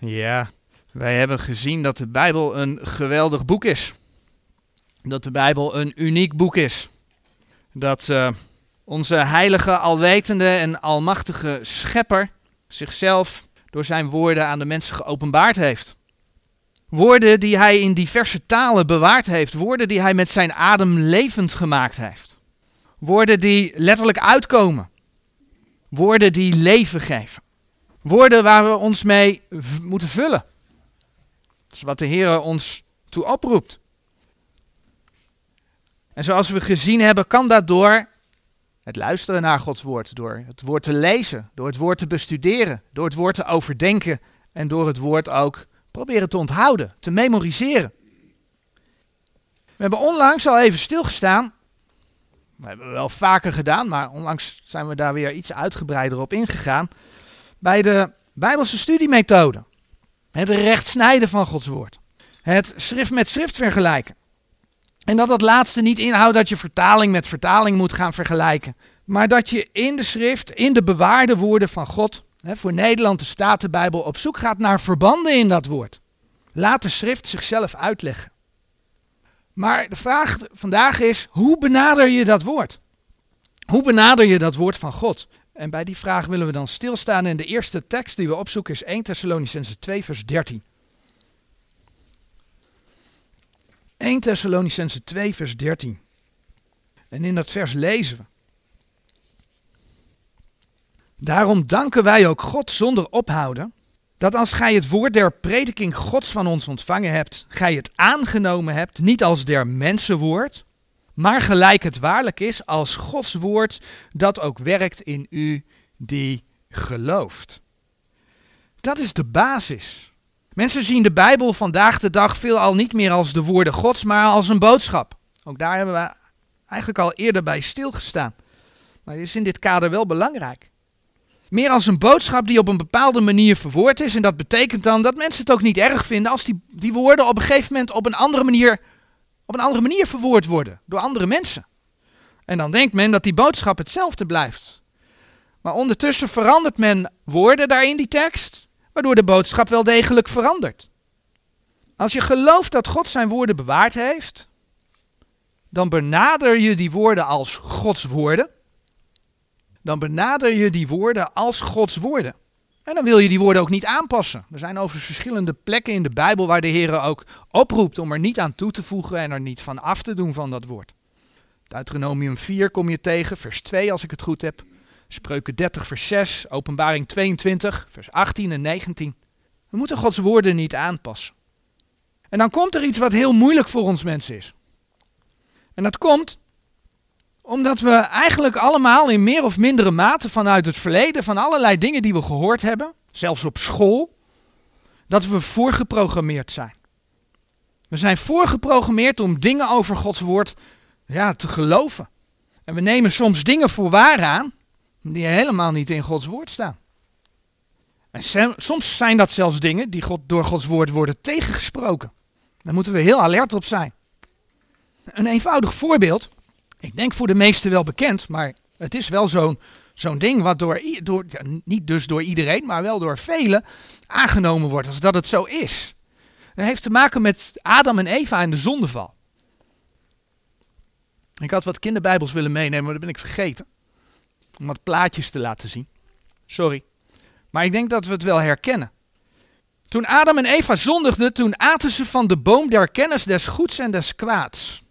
Ja, wij hebben gezien dat de Bijbel een geweldig boek is. Dat de Bijbel een uniek boek is. Dat uh, onze heilige, alwetende en almachtige schepper zichzelf door zijn woorden aan de mensen geopenbaard heeft. Woorden die hij in diverse talen bewaard heeft. Woorden die hij met zijn adem levend gemaakt heeft. Woorden die letterlijk uitkomen. Woorden die leven geven. Woorden waar we ons mee moeten vullen. Dat is wat de Heer ons toe oproept. En zoals we gezien hebben, kan dat door het luisteren naar Gods woord, door het woord te lezen, door het woord te bestuderen, door het woord te overdenken en door het woord ook proberen te onthouden, te memoriseren. We hebben onlangs al even stilgestaan. Dat hebben we wel vaker gedaan, maar onlangs zijn we daar weer iets uitgebreider op ingegaan. Bij de Bijbelse studiemethode. Het recht snijden van Gods woord. Het schrift met schrift vergelijken. En dat dat laatste niet inhoudt dat je vertaling met vertaling moet gaan vergelijken. Maar dat je in de schrift, in de bewaarde woorden van God, hè, voor Nederland de Statenbijbel, op zoek gaat naar verbanden in dat woord. Laat de schrift zichzelf uitleggen. Maar de vraag vandaag is, hoe benader je dat woord? Hoe benader je dat woord van God? En bij die vraag willen we dan stilstaan. En de eerste tekst die we opzoeken is 1 Thessalonicense 2, vers 13. 1 Thessalonicense 2, vers 13. En in dat vers lezen we. Daarom danken wij ook God zonder ophouden, dat als gij het woord der prediking Gods van ons ontvangen hebt, gij het aangenomen hebt, niet als der mensenwoord, maar gelijk het waarlijk is als Gods woord dat ook werkt in u die gelooft. Dat is de basis. Mensen zien de Bijbel vandaag de dag veelal niet meer als de woorden Gods, maar als een boodschap. Ook daar hebben we eigenlijk al eerder bij stilgestaan. Maar het is in dit kader wel belangrijk. Meer als een boodschap die op een bepaalde manier verwoord is. En dat betekent dan dat mensen het ook niet erg vinden als die, die woorden op een gegeven moment op een andere manier op een andere manier verwoord worden door andere mensen. En dan denkt men dat die boodschap hetzelfde blijft. Maar ondertussen verandert men woorden daar in die tekst, waardoor de boodschap wel degelijk verandert. Als je gelooft dat God zijn woorden bewaard heeft, dan benader je die woorden als Gods woorden. Dan benader je die woorden als Gods woorden. En dan wil je die woorden ook niet aanpassen. Er zijn overigens verschillende plekken in de Bijbel waar de Heer ook oproept om er niet aan toe te voegen en er niet van af te doen van dat woord. Deuteronomium 4 kom je tegen, vers 2 als ik het goed heb. Spreuken 30, vers 6, Openbaring 22, vers 18 en 19. We moeten Gods woorden niet aanpassen. En dan komt er iets wat heel moeilijk voor ons mensen is. En dat komt omdat we eigenlijk allemaal in meer of mindere mate vanuit het verleden, van allerlei dingen die we gehoord hebben, zelfs op school, dat we voorgeprogrammeerd zijn. We zijn voorgeprogrammeerd om dingen over Gods woord ja, te geloven. En we nemen soms dingen voor waar aan die helemaal niet in Gods woord staan. En soms zijn dat zelfs dingen die God, door Gods woord worden tegengesproken. Daar moeten we heel alert op zijn. Een eenvoudig voorbeeld ik denk voor de meesten wel bekend, maar het is wel zo'n zo'n ding wat door, door, niet dus door iedereen, maar wel door velen aangenomen wordt als dat het zo is. Dat heeft te maken met Adam en Eva en de zondeval. Ik had wat kinderbijbels willen meenemen, maar dat ben ik vergeten. Om wat plaatjes te laten zien. Sorry. Maar ik denk dat we het wel herkennen. Toen Adam en Eva zondigden, toen aten ze van de boom der kennis des goeds en des kwaads.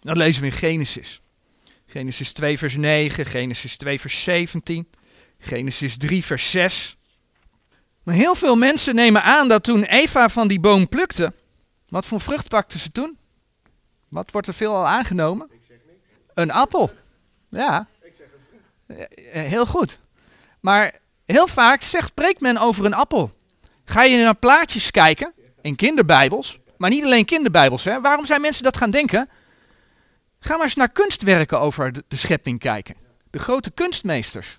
Dat lezen we in Genesis. Genesis 2 vers 9, Genesis 2 vers 17, Genesis 3 vers 6. Maar heel veel mensen nemen aan dat toen Eva van die boom plukte, wat voor vrucht pakte ze toen? Wat wordt er veel al aangenomen? Ik zeg niks. Een appel. Ja. Ik zeg een vrucht. Eh, heel goed. Maar heel vaak zegt, spreekt men over een appel. Ga je naar plaatjes kijken, in kinderbijbels, maar niet alleen kinderbijbels. Hè? Waarom zijn mensen dat gaan denken? Ga maar eens naar kunstwerken over de, schepping kijken. De grote kunstmeesters.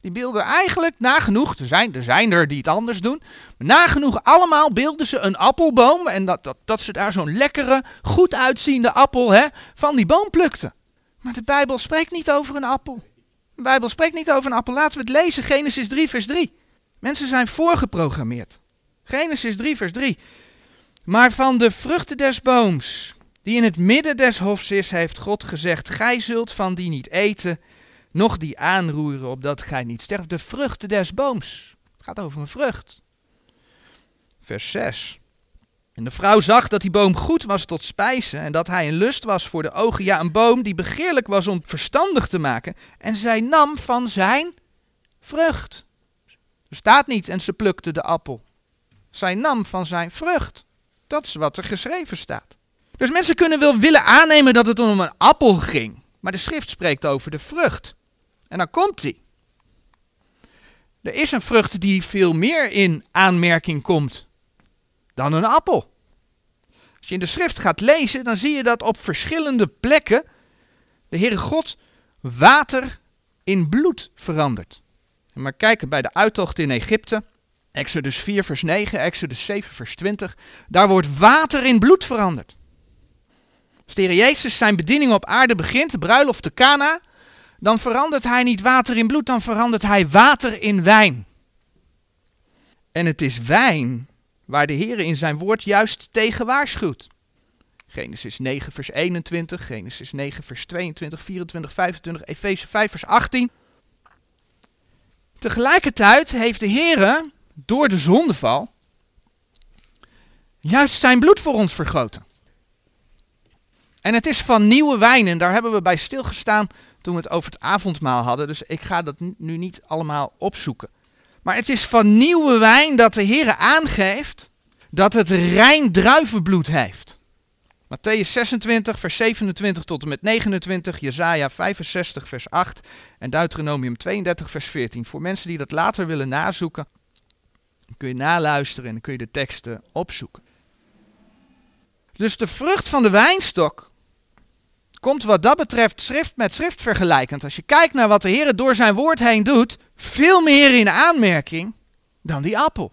Die beelden eigenlijk nagenoeg, er zijn, er zijn er die het anders doen, maar nagenoeg allemaal beelden ze een appelboom en dat, dat, dat ze daar zo'n lekkere, goed uitziende appel hè, van die boom plukten. Maar de Bijbel spreekt niet over een appel. De Bijbel spreekt niet over een appel. Laten we het lezen, Genesis 3, vers 3. Mensen zijn voorgeprogrammeerd. Genesis 3, vers 3. Maar van de vruchten des booms, die in het midden des hofs is, heeft God gezegd: Gij zult van die niet eten, noch die aanroeren, opdat gij niet sterft. De vruchten des booms. Het gaat over een vrucht. Vers 6. En de vrouw zag dat die boom goed was tot spijzen en dat hij een lust was voor de ogen. Ja, een boom die begeerlijk was om verstandig te maken. En zij nam van zijn vrucht. Er staat niet en ze plukte de appel. Zij nam van zijn vrucht. Dat is wat er geschreven staat. Dus mensen kunnen wel willen aannemen dat het om een appel ging. Maar de schrift spreekt over de vrucht. En dan komt die. Er is een vrucht die veel meer in aanmerking komt dan een appel. Als je in de schrift gaat lezen, dan zie je dat op verschillende plekken de Heere God water in bloed verandert. Maar kijken bij de uittocht in Egypte, Exodus 4 vers 9, Exodus 7 vers 20, daar wordt water in bloed veranderd. Als de Jezus zijn bediening op aarde begint, de bruiloft te Cana, dan verandert hij niet water in bloed, dan verandert hij water in wijn. En het is wijn waar de Heer in zijn woord juist tegen waarschuwt. Genesis 9 vers 21, Genesis 9 vers 22, 24, 25, Efeze 5 vers 18. Tegelijkertijd heeft de Heer door de zondeval juist zijn bloed voor ons vergoten. En het is van nieuwe wijn en daar hebben we bij stilgestaan toen we het over het avondmaal hadden. Dus ik ga dat nu niet allemaal opzoeken. Maar het is van nieuwe wijn dat de Heer aangeeft dat het rein druivenbloed heeft. Matthäus 26, vers 27 tot en met 29, Jesaja 65, vers 8 en Deuteronomium 32, vers 14. Voor mensen die dat later willen nazoeken, kun je naluisteren en kun je de teksten opzoeken. Dus de vrucht van de wijnstok komt wat dat betreft schrift met schrift vergelijkend. Als je kijkt naar wat de Heer door zijn woord heen doet, veel meer in aanmerking dan die appel.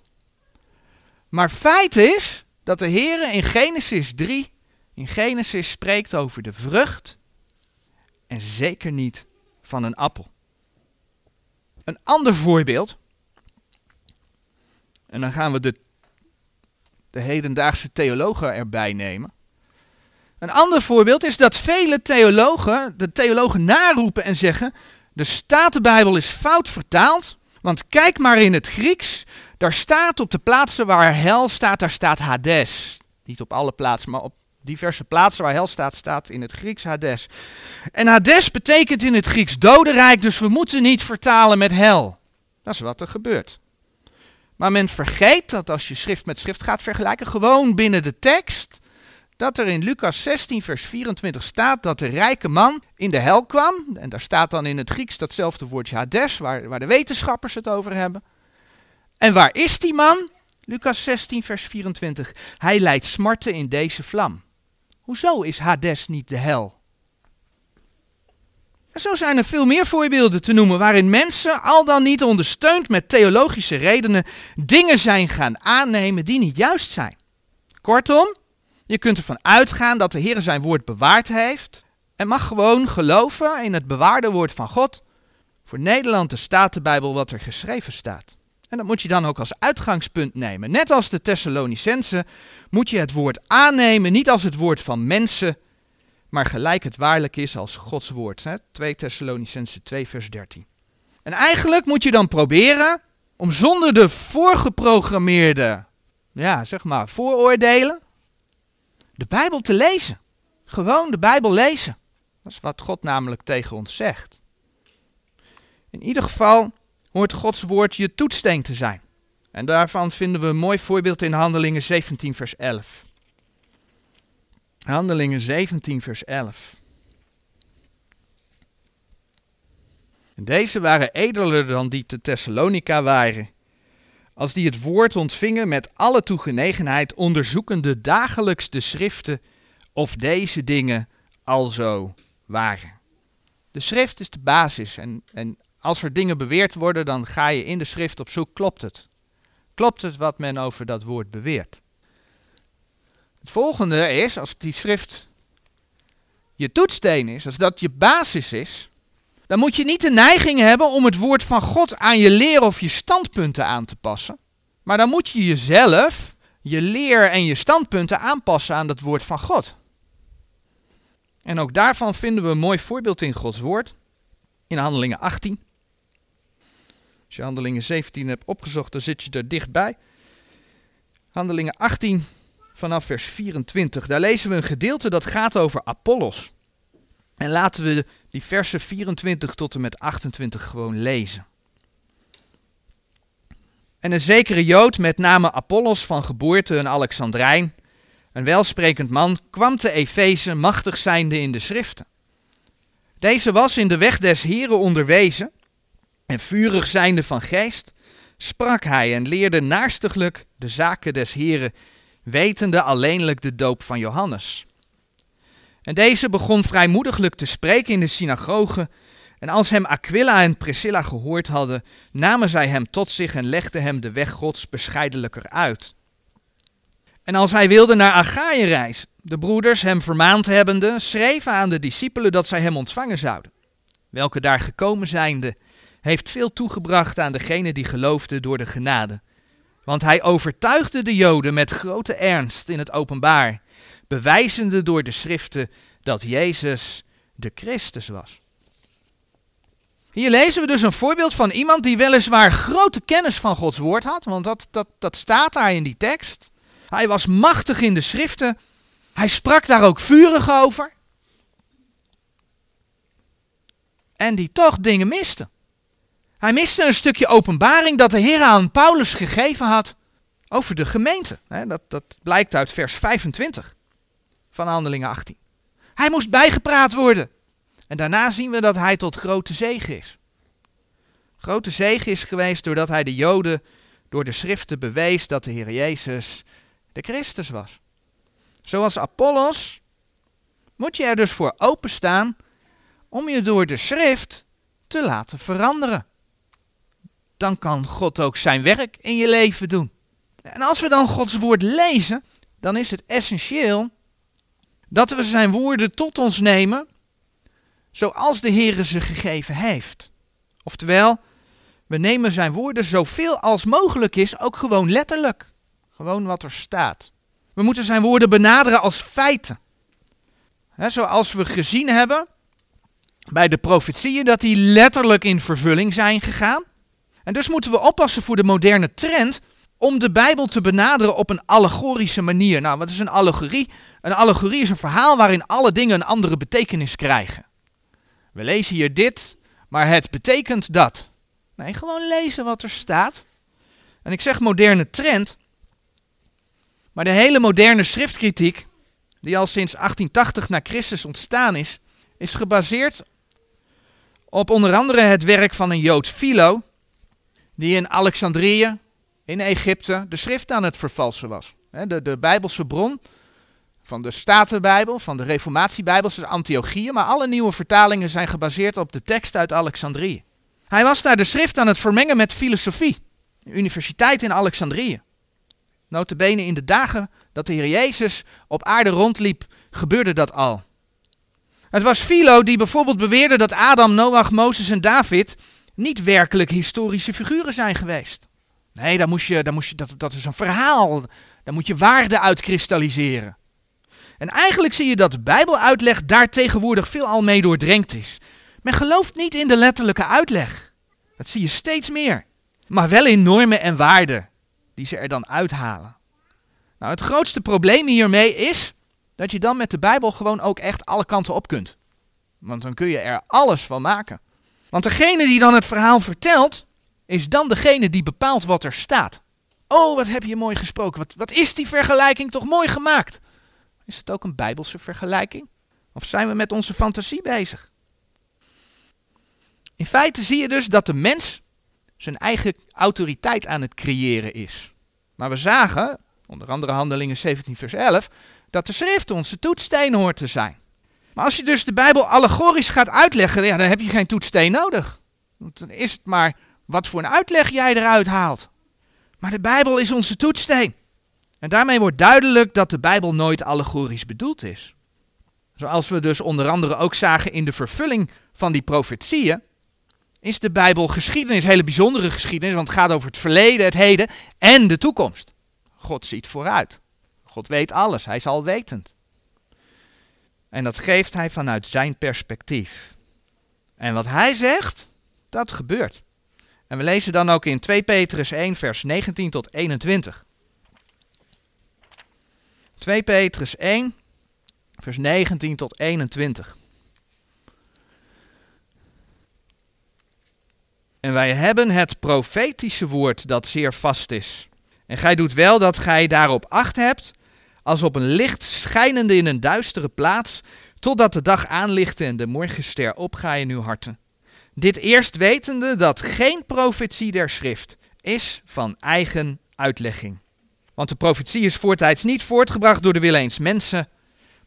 Maar feit is dat de Heer in Genesis 3, in Genesis spreekt over de vrucht en zeker niet van een appel. Een ander voorbeeld, en dan gaan we de, de hedendaagse theologen erbij nemen. Een ander voorbeeld is dat vele theologen, de theologen naroepen en zeggen, de Statenbijbel is fout vertaald, want kijk maar in het Grieks, daar staat op de plaatsen waar hel staat, daar staat Hades. Niet op alle plaatsen, maar op diverse plaatsen waar hel staat, staat in het Grieks Hades. En Hades betekent in het Grieks dodenrijk, dus we moeten niet vertalen met hel. Dat is wat er gebeurt. Maar men vergeet dat als je schrift met schrift gaat vergelijken, gewoon binnen de tekst, dat er in Lucas 16, vers 24 staat dat de rijke man in de hel kwam. En daar staat dan in het Grieks datzelfde woordje Hades, waar, waar de wetenschappers het over hebben. En waar is die man? Lucas 16, vers 24. Hij leidt smarten in deze vlam. Hoezo is Hades niet de hel? En zo zijn er veel meer voorbeelden te noemen waarin mensen, al dan niet ondersteund met theologische redenen, dingen zijn gaan aannemen die niet juist zijn. Kortom, je kunt ervan uitgaan dat de Heer zijn woord bewaard heeft en mag gewoon geloven in het bewaarde woord van God. Voor Nederland de Statenbijbel wat er geschreven staat. En dat moet je dan ook als uitgangspunt nemen. Net als de Thessalonicense moet je het woord aannemen, niet als het woord van mensen, maar gelijk het waarlijk is als Gods woord. Hè? 2 Thessalonicense 2 vers 13. En eigenlijk moet je dan proberen om zonder de voorgeprogrammeerde, ja zeg maar, vooroordelen, de Bijbel te lezen. Gewoon de Bijbel lezen. Dat is wat God namelijk tegen ons zegt. In ieder geval hoort Gods woord je toetsteen te zijn. En daarvan vinden we een mooi voorbeeld in Handelingen 17, vers 11. Handelingen 17, vers 11. En deze waren edeler dan die te Thessalonica waren. Als die het woord ontvingen met alle toegenegenheid, onderzoekende dagelijks de schriften of deze dingen alzo waren. De schrift is de basis en, en als er dingen beweerd worden, dan ga je in de schrift op zoek, klopt het? Klopt het wat men over dat woord beweert? Het volgende is, als die schrift je toetsteen is, als dat je basis is, dan moet je niet de neiging hebben om het woord van God aan je leer of je standpunten aan te passen. Maar dan moet je jezelf, je leer en je standpunten aanpassen aan het woord van God. En ook daarvan vinden we een mooi voorbeeld in Gods woord. In Handelingen 18. Als je Handelingen 17 hebt opgezocht, dan zit je er dichtbij. Handelingen 18 vanaf vers 24. Daar lezen we een gedeelte dat gaat over Apollos. En laten we die versen 24 tot en met 28 gewoon lezen. En een zekere Jood met name Apollos van geboorte een Alexandrijn, een welsprekend man, kwam te Efeze machtig zijnde in de schriften. Deze was in de weg des Heren onderwezen en vurig zijnde van geest, sprak hij en leerde naarstiglijk de zaken des Heren, wetende alleenlijk de doop van Johannes. En deze begon vrijmoediglijk te spreken in de synagoge. En als hem Aquila en Priscilla gehoord hadden, namen zij hem tot zich en legden hem de weg Gods bescheidelijker uit. En als hij wilde naar Achaïe reizen, de broeders hem vermaand hebbende, schreven aan de discipelen dat zij hem ontvangen zouden. Welke daar gekomen zijnde, heeft veel toegebracht aan degene die geloofden door de genade. Want hij overtuigde de Joden met grote ernst in het openbaar bewijzende door de schriften dat Jezus de Christus was. Hier lezen we dus een voorbeeld van iemand die weliswaar grote kennis van Gods woord had, want dat, dat, dat staat daar in die tekst. Hij was machtig in de schriften, hij sprak daar ook vurig over. En die toch dingen miste. Hij miste een stukje openbaring dat de Heer aan Paulus gegeven had over de gemeente. Dat, dat blijkt uit vers 25 van Handelingen 18. Hij moest bijgepraat worden. En daarna zien we dat hij tot grote zegen is. Grote zegen is geweest doordat hij de Joden door de schriften bewees dat de Heer Jezus de Christus was. Zoals Apollos moet je er dus voor openstaan om je door de schrift te laten veranderen. Dan kan God ook zijn werk in je leven doen. En als we dan Gods woord lezen, dan is het essentieel dat we zijn woorden tot ons nemen zoals de Heer ze gegeven heeft. Oftewel, we nemen zijn woorden zoveel als mogelijk is ook gewoon letterlijk. Gewoon wat er staat. We moeten zijn woorden benaderen als feiten. zoals we gezien hebben bij de profetieën dat die letterlijk in vervulling zijn gegaan. En dus moeten we oppassen voor de moderne trend om de Bijbel te benaderen op een allegorische manier. Nou, wat is een allegorie? Een allegorie is een verhaal waarin alle dingen een andere betekenis krijgen. We lezen hier dit, maar het betekent dat. Nee, gewoon lezen wat er staat. En ik zeg moderne trend, maar de hele moderne schriftkritiek, die al sinds 1880 na Christus ontstaan is, is gebaseerd op onder andere het werk van een Jood Philo, die in Alexandrië, in Egypte de schrift aan het vervalsen was. De, de Bijbelse bron van de Statenbijbel, van de Reformatiebijbel, is Antiochieën, maar alle nieuwe vertalingen zijn gebaseerd op de tekst uit Alexandrië. Hij was daar de schrift aan het vermengen met filosofie, universiteit in Alexandrië. Notabene in de dagen dat de Heer Jezus op aarde rondliep, gebeurde dat al. Het was Philo die bijvoorbeeld beweerde dat Adam, Noach, Mozes en David niet werkelijk historische figuren zijn geweest. Nee, daar moest je, daar moest je, dat, dat is een verhaal. Daar moet je waarde uitkristalliseren. En eigenlijk zie je dat Bijbeluitleg daar tegenwoordig veel al mee doordrenkt is. Men gelooft niet in de letterlijke uitleg. Dat zie je steeds meer. Maar wel in normen en waarden die ze er dan uithalen. Nou, het grootste probleem hiermee is dat je dan met de Bijbel gewoon ook echt alle kanten op kunt. Want dan kun je er alles van maken. Want degene die dan het verhaal vertelt, is dan degene die bepaalt wat er staat. Oh, wat heb je mooi gesproken. Wat, wat is die vergelijking toch mooi gemaakt? Is het ook een bijbelse vergelijking? Of zijn we met onze fantasie bezig? In feite zie je dus dat de mens zijn eigen autoriteit aan het creëren is. Maar we zagen, onder andere Handelingen 17 vers 11, dat de schrift onze toetssteen hoort te zijn. Maar als je dus de Bijbel allegorisch gaat uitleggen, ja, dan heb je geen toetssteen nodig. Dan is het maar wat voor een uitleg jij eruit haalt. Maar de Bijbel is onze toetssteen. En daarmee wordt duidelijk dat de Bijbel nooit allegorisch bedoeld is. Zoals we dus onder andere ook zagen in de vervulling van die profetieën. is de Bijbel geschiedenis, hele bijzondere geschiedenis, want het gaat over het verleden, het heden en de toekomst. God ziet vooruit. God weet alles, hij is alwetend. En dat geeft hij vanuit zijn perspectief. En wat hij zegt, dat gebeurt. En we lezen dan ook in 2 Petrus 1, vers 19 tot 21. 2 Petrus 1, vers 19 tot 21. En wij hebben het profetische woord dat zeer vast is. En gij doet wel dat gij daarop acht hebt, als op een licht schijnende in een duistere plaats, totdat de dag aanlicht en de morgenster opgaat in uw harten. Dit eerst wetende dat geen profetie der schrift is van eigen uitlegging. Want de profetie is voortijds niet voortgebracht door de wil eens mensen,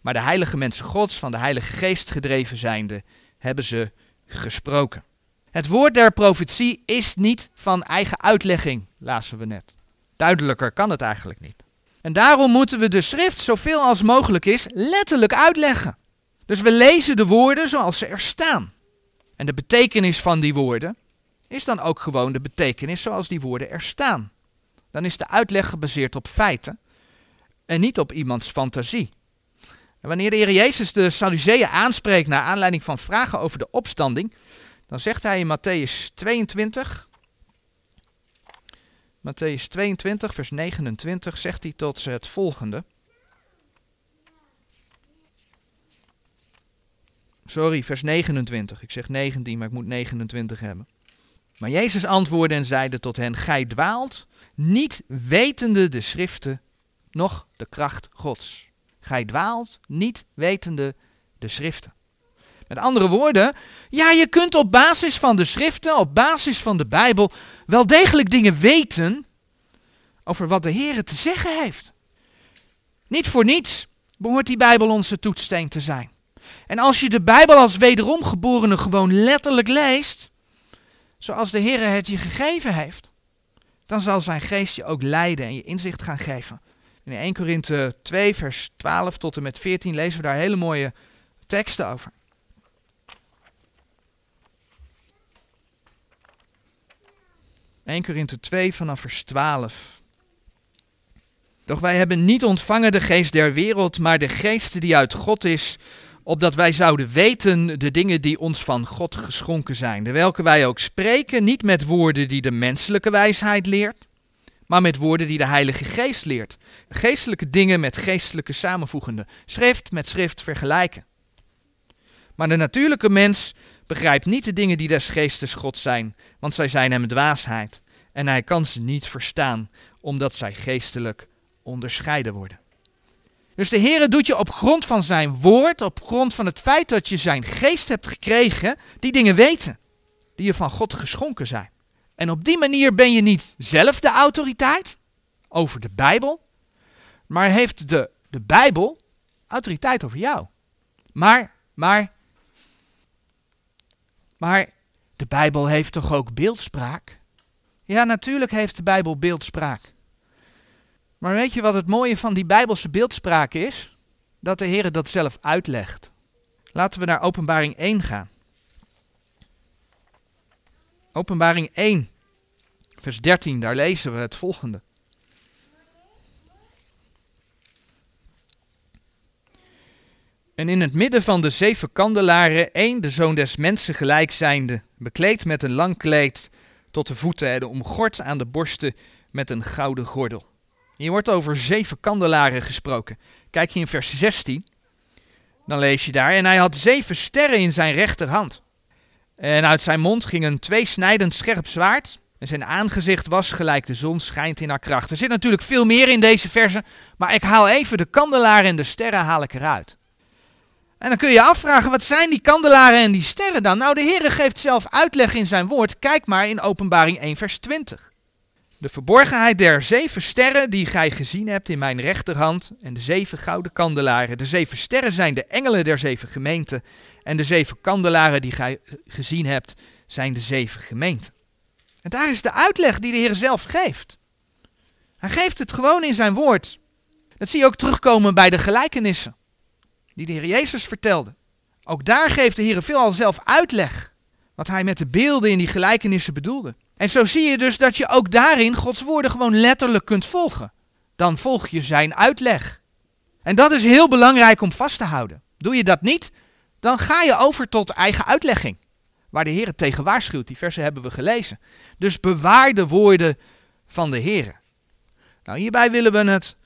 maar de heilige mensen gods van de heilige geest gedreven zijnde, hebben ze gesproken. Het woord der profetie is niet van eigen uitlegging, lazen we net. Duidelijker kan het eigenlijk niet. En daarom moeten we de schrift zoveel als mogelijk is letterlijk uitleggen. Dus we lezen de woorden zoals ze er staan. En de betekenis van die woorden is dan ook gewoon de betekenis zoals die woorden er staan. Dan is de uitleg gebaseerd op feiten en niet op iemands fantasie. En wanneer de Heer Jezus de Sadduceeën aanspreekt naar aanleiding van vragen over de opstanding, dan zegt hij in Matthäus 22, Matthäus 22, vers 29, zegt hij tot het volgende. Sorry, vers 29. Ik zeg 19, maar ik moet 29 hebben. Maar Jezus antwoordde en zeide tot hen: Gij dwaalt, niet wetende de schriften, noch de kracht Gods. Gij dwaalt, niet wetende de schriften. Met andere woorden, ja, je kunt op basis van de schriften, op basis van de Bijbel, wel degelijk dingen weten over wat de Heer te zeggen heeft. Niet voor niets behoort die Bijbel onze toetssteen te zijn. En als je de Bijbel als wederom geborene gewoon letterlijk leest, zoals de Heer het je gegeven heeft, dan zal zijn geest je ook leiden en je inzicht gaan geven. In 1 Korinthe 2, vers 12 tot en met 14 lezen we daar hele mooie teksten over. 1 Korinthe 2 vanaf vers 12. Doch wij hebben niet ontvangen de geest der wereld, maar de geest die uit God is, opdat wij zouden weten de dingen die ons van God geschonken zijn, de welke wij ook spreken, niet met woorden die de menselijke wijsheid leert, maar met woorden die de Heilige Geest leert. Geestelijke dingen met geestelijke samenvoegende, schrift met schrift vergelijken. Maar de natuurlijke mens begrijpt niet de dingen die des geestes God zijn, want zij zijn hem dwaasheid. En hij kan ze niet verstaan, omdat zij geestelijk onderscheiden worden. Dus de Heer doet je op grond van zijn woord, op grond van het feit dat je zijn geest hebt gekregen, die dingen weten, die je van God geschonken zijn. En op die manier ben je niet zelf de autoriteit over de Bijbel, maar heeft de, de Bijbel autoriteit over jou. Maar, maar, maar de Bijbel heeft toch ook beeldspraak? Ja, natuurlijk heeft de Bijbel beeldspraak. Maar weet je wat het mooie van die Bijbelse beeldspraak is? Dat de Heer dat zelf uitlegt. Laten we naar Openbaring 1 gaan. Openbaring 1, vers 13, daar lezen we het volgende. En in het midden van de zeven kandelaren één, de zoon des mensen gelijk zijnde, bekleed met een lang kleed tot de voeten en omgord aan de borsten met een gouden gordel. Hier wordt over zeven kandelaren gesproken. Kijk je in vers 16, dan lees je daar, en hij had zeven sterren in zijn rechterhand. En uit zijn mond ging een tweesnijdend scherp zwaard, en zijn aangezicht was gelijk de zon schijnt in haar kracht. Er zit natuurlijk veel meer in deze verse, maar ik haal even de kandelaren en de sterren haal ik eruit. En dan kun je afvragen, wat zijn die kandelaren en die sterren dan? Nou, de Heer geeft zelf uitleg in zijn woord. Kijk maar in Openbaring 1, vers 20. De verborgenheid der zeven sterren die gij gezien hebt in mijn rechterhand en de zeven gouden kandelaren. De zeven sterren zijn de engelen der zeven gemeenten en de zeven kandelaren die gij gezien hebt zijn de zeven gemeenten. En daar is de uitleg die de Heer zelf geeft. Hij geeft het gewoon in zijn woord. Dat zie je ook terugkomen bij de gelijkenissen die de Heer Jezus vertelde. Ook daar geeft de Heer veelal zelf uitleg. Wat hij met de beelden in die gelijkenissen bedoelde. En zo zie je dus dat je ook daarin Gods woorden gewoon letterlijk kunt volgen. Dan volg je zijn uitleg. En dat is heel belangrijk om vast te houden. Doe je dat niet, dan ga je over tot eigen uitlegging. Waar de Heer het tegen waarschuwt. Die versen hebben we gelezen. Dus bewaar de woorden van de Heer. Nou, hierbij willen we het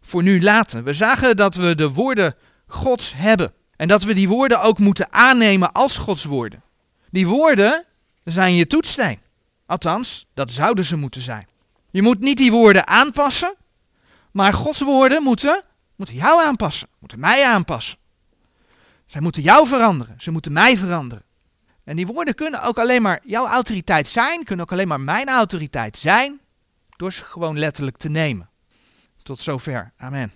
voor nu laten. We zagen dat we de woorden Gods hebben. En dat we die woorden ook moeten aannemen als Gods woorden. Die woorden zijn je toetssteen. Althans, dat zouden ze moeten zijn. Je moet niet die woorden aanpassen, maar Gods woorden moeten, moeten jou aanpassen, moeten mij aanpassen. Zij moeten jou veranderen, ze moeten mij veranderen. En die woorden kunnen ook alleen maar jouw autoriteit zijn, kunnen ook alleen maar mijn autoriteit zijn, door ze gewoon letterlijk te nemen. Tot zover. Amen.